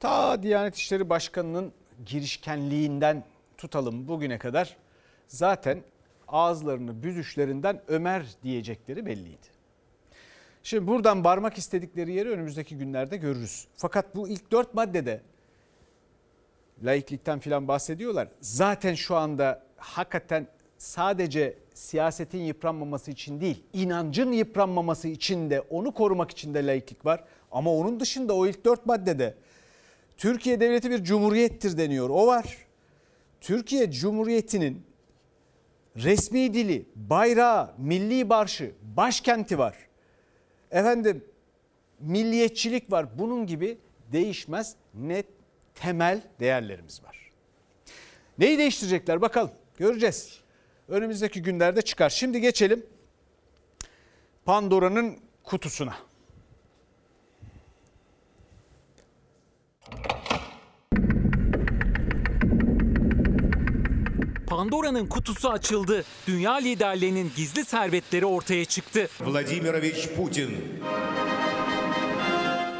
Ta Diyanet İşleri Başkanı'nın girişkenliğinden tutalım bugüne kadar zaten ağızlarını büzüşlerinden Ömer diyecekleri belliydi. Şimdi buradan varmak istedikleri yeri önümüzdeki günlerde görürüz. Fakat bu ilk dört maddede laiklikten filan bahsediyorlar. Zaten şu anda hakikaten sadece siyasetin yıpranmaması için değil, inancın yıpranmaması için de onu korumak için de laiklik var. Ama onun dışında o ilk dört maddede Türkiye devleti bir cumhuriyettir deniyor. O var. Türkiye Cumhuriyeti'nin resmi dili, bayrağı, milli barşı, başkenti var. Efendim milliyetçilik var. Bunun gibi değişmez net temel değerlerimiz var. Neyi değiştirecekler bakalım göreceğiz. Önümüzdeki günlerde çıkar. Şimdi geçelim Pandora'nın kutusuna. Pandora'nın kutusu açıldı. Dünya liderlerinin gizli servetleri ortaya çıktı. Vladimirovich Putin.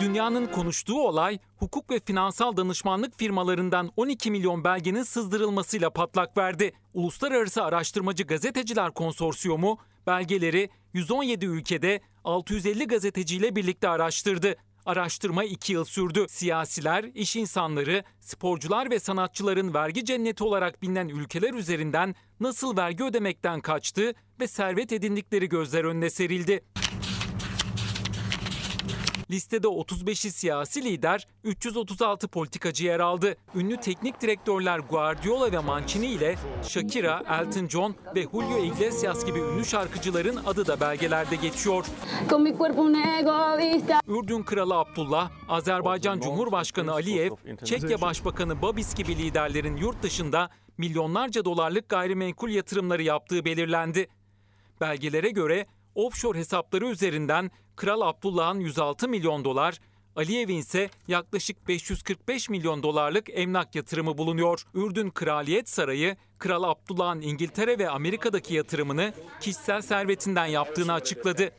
Dünyanın konuştuğu olay hukuk ve finansal danışmanlık firmalarından 12 milyon belgenin sızdırılmasıyla patlak verdi. Uluslararası Araştırmacı Gazeteciler Konsorsiyumu belgeleri 117 ülkede 650 gazeteciyle birlikte araştırdı. Araştırma iki yıl sürdü. Siyasiler, iş insanları, sporcular ve sanatçıların vergi cenneti olarak bilinen ülkeler üzerinden nasıl vergi ödemekten kaçtı ve servet edindikleri gözler önüne serildi. Listede 35'i siyasi lider, 336 politikacı yer aldı. Ünlü teknik direktörler Guardiola ve Mancini ile Shakira, Elton John ve Julio Iglesias gibi ünlü şarkıcıların adı da belgelerde geçiyor. Ürdün Kralı Abdullah, Azerbaycan Cumhurbaşkanı Aliyev, Çekya Başbakanı Babis gibi liderlerin yurt dışında milyonlarca dolarlık gayrimenkul yatırımları yaptığı belirlendi. Belgelere göre offshore hesapları üzerinden Kral Abdullah'ın 106 milyon dolar, Aliyev'in ise yaklaşık 545 milyon dolarlık emlak yatırımı bulunuyor. Ürdün Kraliyet Sarayı, Kral Abdullah'ın İngiltere ve Amerika'daki yatırımını kişisel servetinden yaptığını açıkladı.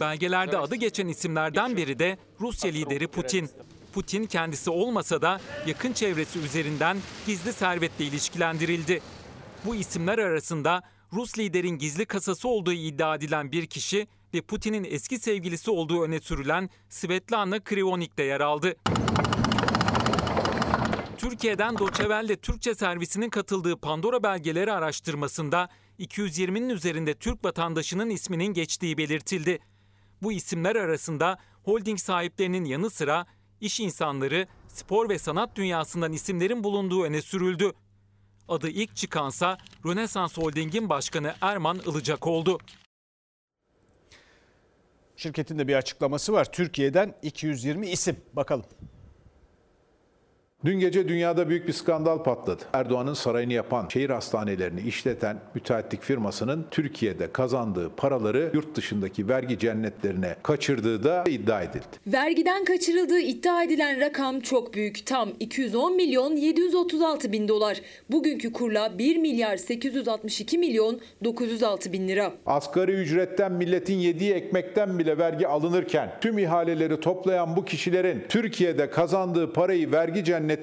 Belgelerde adı geçen isimlerden biri de Rusya lideri Putin. Putin kendisi olmasa da yakın çevresi üzerinden gizli servetle ilişkilendirildi. Bu isimler arasında Rus liderin gizli kasası olduğu iddia edilen bir kişi ve Putin'in eski sevgilisi olduğu öne sürülen Svetlana Krivonik de yer aldı. Türkiye'den Doçevelle Türkçe servisinin katıldığı Pandora belgeleri araştırmasında 220'nin üzerinde Türk vatandaşının isminin geçtiği belirtildi. Bu isimler arasında holding sahiplerinin yanı sıra iş insanları, spor ve sanat dünyasından isimlerin bulunduğu öne sürüldü. Adı ilk çıkansa Rönesans Holding'in başkanı Erman Ilıcak oldu. Şirketin de bir açıklaması var. Türkiye'den 220 isim. Bakalım. Dün gece dünyada büyük bir skandal patladı. Erdoğan'ın sarayını yapan, şehir hastanelerini işleten müteahhitlik firmasının Türkiye'de kazandığı paraları yurt dışındaki vergi cennetlerine kaçırdığı da iddia edildi. Vergiden kaçırıldığı iddia edilen rakam çok büyük. Tam 210 milyon 736 bin dolar. Bugünkü kurla 1 milyar 862 milyon 906 bin lira. Asgari ücretten milletin yediği ekmekten bile vergi alınırken tüm ihaleleri toplayan bu kişilerin Türkiye'de kazandığı parayı vergi cennetlerine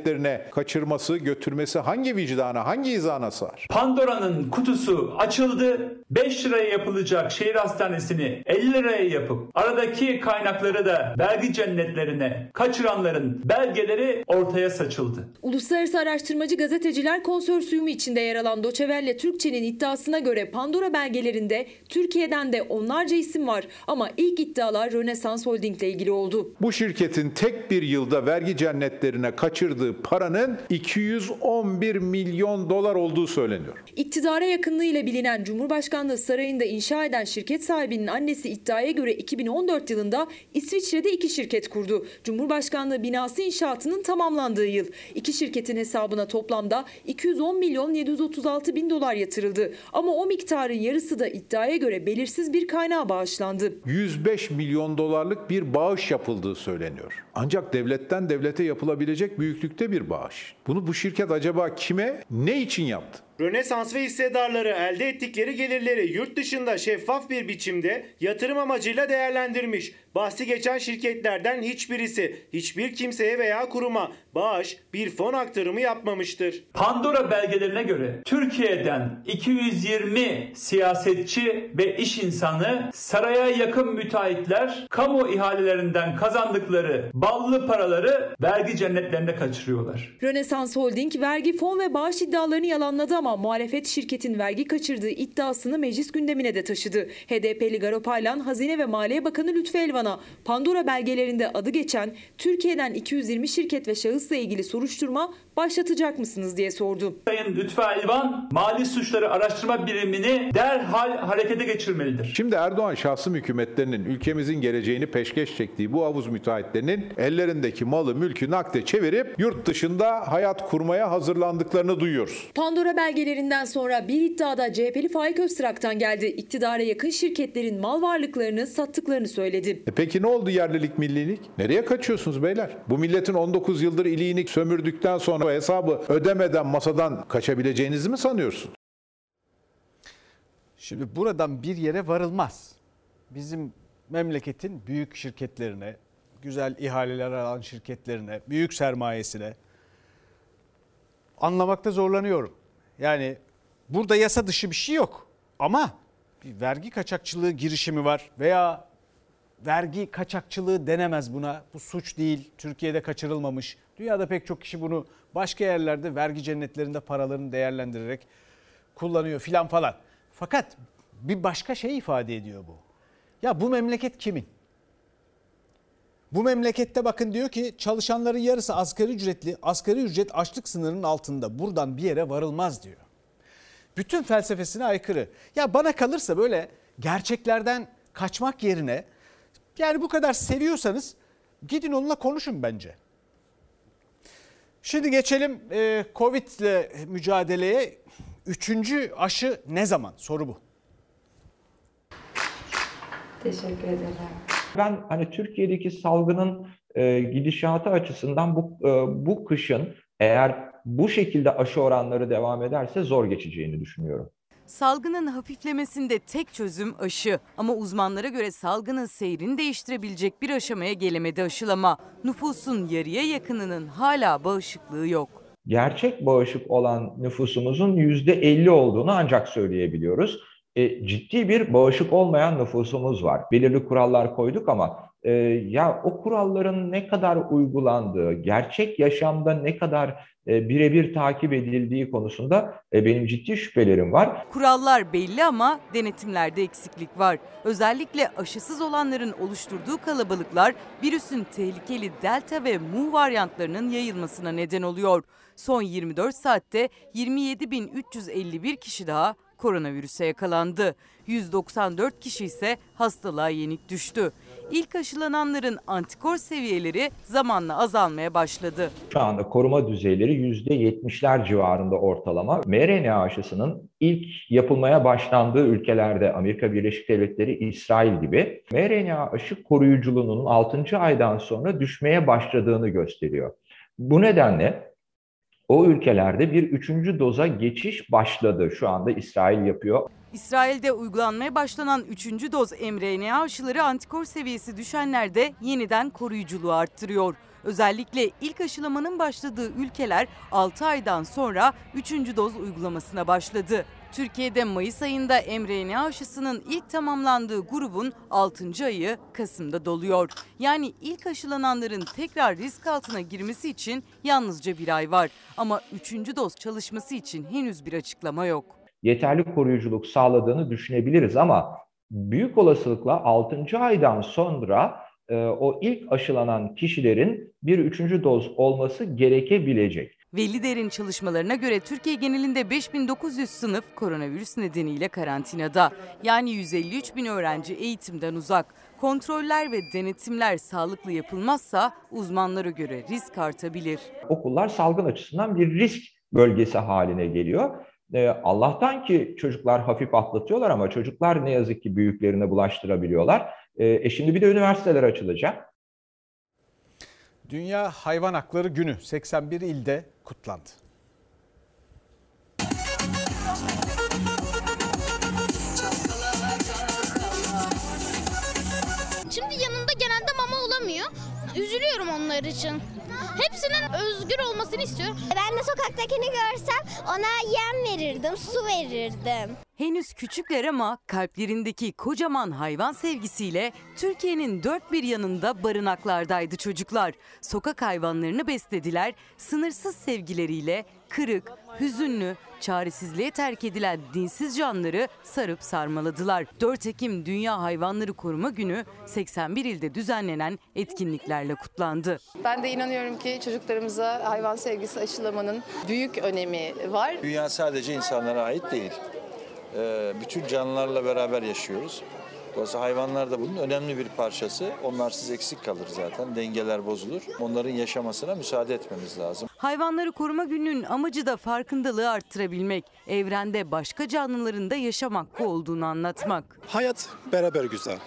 kaçırması, götürmesi hangi vicdana, hangi izana sığar? Pandora'nın kutusu açıldı. 5 liraya yapılacak şehir hastanesini 50 liraya yapıp aradaki kaynakları da vergi cennetlerine kaçıranların belgeleri ortaya saçıldı. Uluslararası Araştırmacı Gazeteciler Konsorsiyumu içinde yer alan Doçevelle Türkçe'nin iddiasına göre Pandora belgelerinde Türkiye'den de onlarca isim var ama ilk iddialar Rönesans Holding ile ilgili oldu. Bu şirketin tek bir yılda vergi cennetlerine kaçırdığı paranın 211 milyon dolar olduğu söyleniyor. İktidara yakınlığıyla bilinen Cumhurbaşkanlığı Sarayı'nda inşa eden şirket sahibinin annesi iddiaya göre 2014 yılında İsviçre'de iki şirket kurdu. Cumhurbaşkanlığı binası inşaatının tamamlandığı yıl. İki şirketin hesabına toplamda 210 milyon 736 bin dolar yatırıldı. Ama o miktarın yarısı da iddiaya göre belirsiz bir kaynağa bağışlandı. 105 milyon dolarlık bir bağış yapıldığı söyleniyor. Ancak devletten devlete yapılabilecek büyüklükte bir bağış. Bunu bu şirket acaba kime, ne için yaptı? Rönesans ve hissedarları elde ettikleri gelirleri yurt dışında şeffaf bir biçimde yatırım amacıyla değerlendirmiş. Bahsi geçen şirketlerden hiçbirisi hiçbir kimseye veya kuruma bağış, bir fon aktarımı yapmamıştır. Pandora belgelerine göre Türkiye'den 220 siyasetçi ve iş insanı saraya yakın müteahhitler kamu ihalelerinden kazandıkları ballı paraları vergi cennetlerine kaçırıyorlar. Rönesans Holding vergi fon ve bağış iddialarını yalanladı ama muhalefet şirketin vergi kaçırdığı iddiasını meclis gündemine de taşıdı. HDP'li Garopaylan Hazine ve Maliye Bakanı Lütfü Elvan'a Pandora belgelerinde adı geçen Türkiye'den 220 şirket ve şahısla ilgili soruşturma başlatacak mısınız diye sordu. Sayın Lütfü Elvan Mali Suçları Araştırma Birimini derhal harekete geçirmelidir. Şimdi Erdoğan şahsım hükümetlerinin ülkemizin geleceğini peşkeş çektiği bu havuz müteahhitlerinin ellerindeki malı mülkü nakde çevirip yurt dışında hayat kurmaya hazırlandıklarını duyuyoruz. Pandora belgelerinden sonra bir iddiada CHP'li Faik Öztrak'tan geldi. İktidara yakın şirketlerin mal varlıklarını sattıklarını söyledi. E peki ne oldu yerlilik millilik? Nereye kaçıyorsunuz beyler? Bu milletin 19 yıldır iliğini sömürdükten sonra o hesabı ödemeden masadan kaçabileceğinizi mi sanıyorsun? Şimdi buradan bir yere varılmaz. Bizim memleketin büyük şirketlerine, güzel ihaleler alan şirketlerine, büyük sermayesine anlamakta zorlanıyorum. Yani burada yasa dışı bir şey yok. Ama bir vergi kaçakçılığı girişimi var veya vergi kaçakçılığı denemez buna. Bu suç değil. Türkiye'de kaçırılmamış. Dünyada pek çok kişi bunu başka yerlerde vergi cennetlerinde paralarını değerlendirerek kullanıyor filan falan. Fakat bir başka şey ifade ediyor bu. Ya bu memleket kimin? Bu memlekette bakın diyor ki çalışanların yarısı asgari ücretli. Asgari ücret açlık sınırının altında. Buradan bir yere varılmaz diyor. Bütün felsefesine aykırı. Ya bana kalırsa böyle gerçeklerden kaçmak yerine yani bu kadar seviyorsanız gidin onunla konuşun bence. Şimdi geçelim e, Covid ile mücadeleye. Üçüncü aşı ne zaman? Soru bu. Teşekkür ederim. Ben hani Türkiye'deki salgının e, gidişatı açısından bu e, bu kışın eğer bu şekilde aşı oranları devam ederse zor geçeceğini düşünüyorum. Salgının hafiflemesinde tek çözüm aşı ama uzmanlara göre salgının seyrini değiştirebilecek bir aşamaya gelemedi aşılama. Nüfusun yarıya yakınının hala bağışıklığı yok. Gerçek bağışık olan nüfusumuzun %50 olduğunu ancak söyleyebiliyoruz. E, ciddi bir bağışık olmayan nüfusumuz var. Belirli kurallar koyduk ama e, ya o kuralların ne kadar uygulandığı, gerçek yaşamda ne kadar e, birebir takip edildiği konusunda e, benim ciddi şüphelerim var. Kurallar belli ama denetimlerde eksiklik var. Özellikle aşısız olanların oluşturduğu kalabalıklar virüsün tehlikeli delta ve mu varyantlarının yayılmasına neden oluyor. Son 24 saatte 27.351 kişi daha koronavirüse yakalandı. 194 kişi ise hastalığa yenik düştü. İlk aşılananların antikor seviyeleri zamanla azalmaya başladı. Şu anda koruma düzeyleri %70'ler civarında ortalama. mRNA aşısının ilk yapılmaya başlandığı ülkelerde Amerika Birleşik Devletleri, İsrail gibi mRNA aşı koruyuculuğunun 6. aydan sonra düşmeye başladığını gösteriyor. Bu nedenle o ülkelerde bir üçüncü doza geçiş başladı. Şu anda İsrail yapıyor. İsrail'de uygulanmaya başlanan 3. doz mRNA aşıları antikor seviyesi düşenlerde yeniden koruyuculuğu arttırıyor. Özellikle ilk aşılamanın başladığı ülkeler 6 aydan sonra 3. doz uygulamasına başladı. Türkiye'de Mayıs ayında mRNA aşısının ilk tamamlandığı grubun 6. ayı Kasım'da doluyor. Yani ilk aşılananların tekrar risk altına girmesi için yalnızca bir ay var. Ama 3. doz çalışması için henüz bir açıklama yok. Yeterli koruyuculuk sağladığını düşünebiliriz ama büyük olasılıkla 6. aydan sonra e, o ilk aşılanan kişilerin bir üçüncü doz olması gerekebilecek. Veli Der'in çalışmalarına göre Türkiye genelinde 5900 sınıf koronavirüs nedeniyle karantinada. Yani 153 bin öğrenci eğitimden uzak. Kontroller ve denetimler sağlıklı yapılmazsa uzmanlara göre risk artabilir. Okullar salgın açısından bir risk bölgesi haline geliyor. Ee, Allah'tan ki çocuklar hafif atlatıyorlar ama çocuklar ne yazık ki büyüklerine bulaştırabiliyorlar. Ee, e şimdi bir de üniversiteler açılacak. Dünya Hayvan Hakları Günü 81 ilde kutlandı. Şimdi yanında genelde mama olamıyor. Üzülüyorum onlar için. Hepsinin özgür olmasını istiyorum. Ben de sokaktakini görsem ona yem verirdim, su verirdim. Henüz küçükler ama kalplerindeki kocaman hayvan sevgisiyle Türkiye'nin dört bir yanında barınaklardaydı çocuklar. Sokak hayvanlarını beslediler, sınırsız sevgileriyle kırık, hüzünlü, çaresizliğe terk edilen dinsiz canları sarıp sarmaladılar. 4 Ekim Dünya Hayvanları Koruma Günü 81 ilde düzenlenen etkinliklerle kutlandı. Ben de inanıyorum ki çocuklarımıza hayvan sevgisi aşılamanın büyük önemi var. Dünya sadece insanlara ait değil. Ee, bütün canlılarla beraber yaşıyoruz. Dolayısıyla hayvanlar da bunun önemli bir parçası. Onlarsız eksik kalır zaten. Dengeler bozulur. Onların yaşamasına müsaade etmemiz lazım. Hayvanları Koruma Günü'nün amacı da farkındalığı arttırabilmek. Evrende başka canlıların da yaşam hakkı olduğunu anlatmak. Hayat beraber güzel.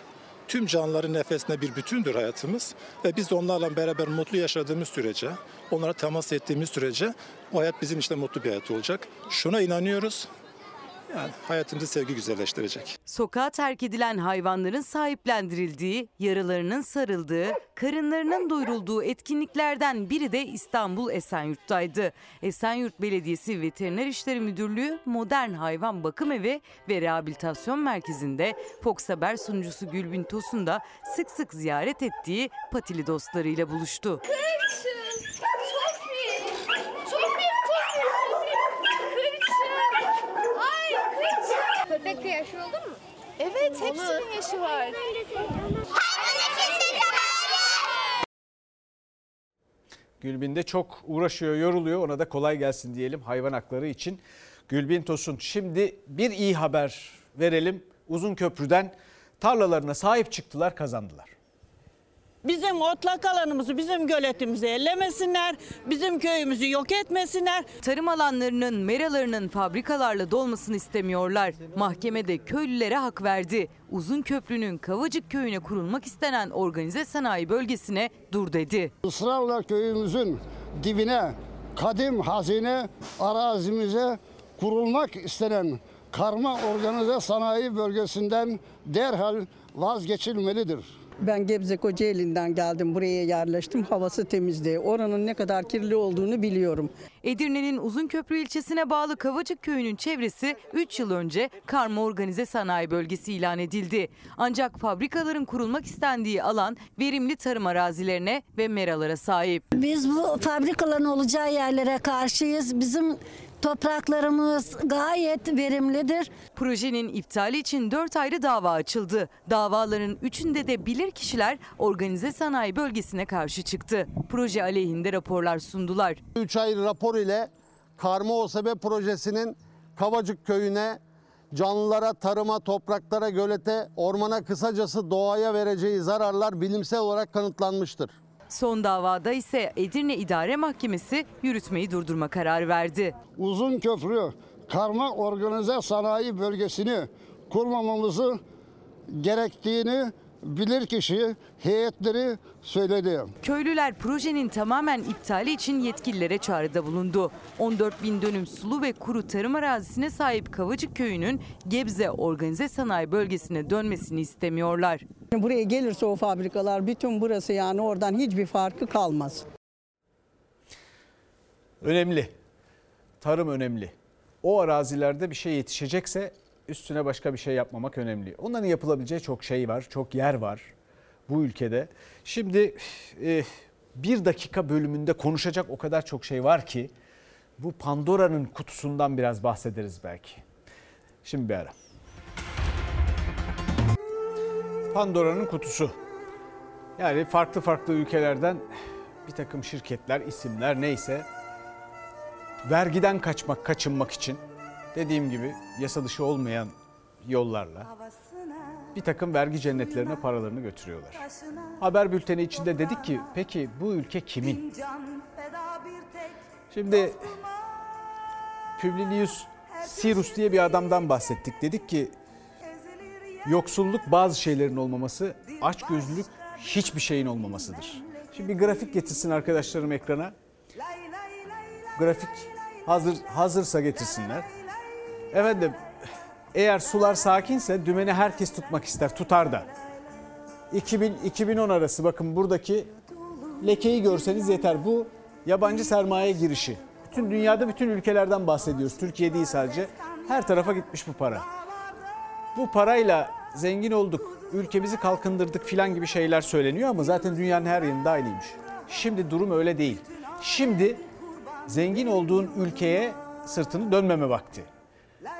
Tüm canlıların nefesine bir bütündür hayatımız ve biz onlarla beraber mutlu yaşadığımız sürece, onlara temas ettiğimiz sürece o hayat bizim için mutlu bir hayat olacak. Şuna inanıyoruz. Yani hayatımızı sevgi güzelleştirecek. Sokağa terk edilen hayvanların sahiplendirildiği, yaralarının sarıldığı, karınlarının doyurulduğu etkinliklerden biri de İstanbul Esenyurt'taydı. Esenyurt Belediyesi Veteriner İşleri Müdürlüğü Modern Hayvan Bakım Evi ve Rehabilitasyon Merkezi'nde Fox Haber sunucusu Gülbin Tosun da sık sık ziyaret ettiği patili dostlarıyla buluştu. Köpek yaşı oldu mu? Evet, hepsinin yaşı var. Gülbin de çok uğraşıyor, yoruluyor. Ona da kolay gelsin diyelim hayvan hakları için. Gülbin Tosun. Şimdi bir iyi haber verelim. Uzun Köprü'den tarlalarına sahip çıktılar, kazandılar. Bizim otlak alanımızı, bizim göletimizi ellemesinler, bizim köyümüzü yok etmesinler. Tarım alanlarının, meralarının fabrikalarla dolmasını istemiyorlar. Mahkemede köylülere hak verdi. Uzun Köprü'nün Kavacık köyüne kurulmak istenen organize sanayi bölgesine dur dedi. Israrla köyümüzün dibine, kadim hazine arazimize kurulmak istenen karma organize sanayi bölgesinden derhal vazgeçilmelidir. Ben Gebze Kocaeli'nden geldim buraya yerleştim. Havası temizdi. Oranın ne kadar kirli olduğunu biliyorum. Edirne'nin Uzunköprü ilçesine bağlı Kavacık köyünün çevresi 3 yıl önce karma organize sanayi bölgesi ilan edildi. Ancak fabrikaların kurulmak istendiği alan verimli tarım arazilerine ve meralara sahip. Biz bu fabrikaların olacağı yerlere karşıyız. Bizim Topraklarımız gayet verimlidir. Projenin iptali için 4 ayrı dava açıldı. Davaların üçünde de bilir kişiler organize sanayi bölgesine karşı çıktı. Proje aleyhinde raporlar sundular. 3 ayrı rapor ile Karma OSB projesinin Kavacık köyüne canlılara, tarıma, topraklara, gölete, ormana kısacası doğaya vereceği zararlar bilimsel olarak kanıtlanmıştır. Son davada ise Edirne İdare Mahkemesi yürütmeyi durdurma kararı verdi. Uzun köprü karma organize sanayi bölgesini kurmamamızı gerektiğini bilirkişi heyetleri söyledi. Köylüler projenin tamamen iptali için yetkililere çağrıda bulundu. 14 bin dönüm sulu ve kuru tarım arazisine sahip Kavacık Köyü'nün Gebze Organize Sanayi Bölgesi'ne dönmesini istemiyorlar. Buraya gelirse o fabrikalar bütün burası yani oradan hiçbir farkı kalmaz. Önemli. Tarım önemli. O arazilerde bir şey yetişecekse üstüne başka bir şey yapmamak önemli. Onların yapılabileceği çok şey var, çok yer var bu ülkede. Şimdi e, bir dakika bölümünde konuşacak o kadar çok şey var ki bu Pandora'nın kutusundan biraz bahsederiz belki. Şimdi bir ara. Pandora'nın kutusu. Yani farklı farklı ülkelerden bir takım şirketler, isimler neyse vergiden kaçmak, kaçınmak için dediğim gibi yasa dışı olmayan yollarla bir takım vergi cennetlerine paralarını götürüyorlar. Haber bülteni içinde dedik ki peki bu ülke kimin? Şimdi Publilius Sirus diye bir adamdan bahsettik. Dedik ki yoksulluk bazı şeylerin olmaması, açgözlülük hiçbir şeyin olmamasıdır. Şimdi bir grafik getirsin arkadaşlarım ekrana. Grafik hazır hazırsa getirsinler. Efendim eğer sular sakinse dümeni herkes tutmak ister, tutar da. 2000-2010 arası bakın buradaki lekeyi görseniz yeter. Bu yabancı sermaye girişi. Bütün dünyada bütün ülkelerden bahsediyoruz. Türkiye değil sadece. Her tarafa gitmiş bu para. Bu parayla zengin olduk, ülkemizi kalkındırdık filan gibi şeyler söyleniyor ama zaten dünyanın her yerinde aynıymış. Şimdi durum öyle değil. Şimdi zengin olduğun ülkeye sırtını dönmeme vakti.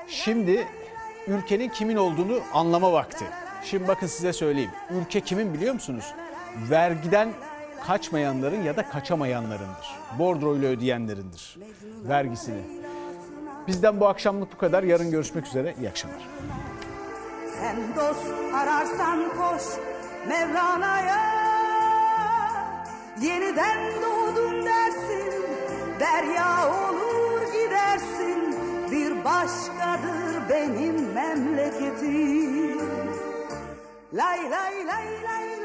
Şimdi ülkenin kimin olduğunu anlama vakti. Şimdi bakın size söyleyeyim. Ülke kimin biliyor musunuz? Vergiden kaçmayanların ya da kaçamayanlarındır. Bordroyla ödeyenlerindir vergisini. Bizden bu akşamlık bu kadar. Yarın görüşmek üzere. İyi akşamlar. Sen dost ararsan koş Mevlana'ya Yeniden doğdun dersin Derya olur Bir başkadır benim memleketim. Lay lay lay lay lay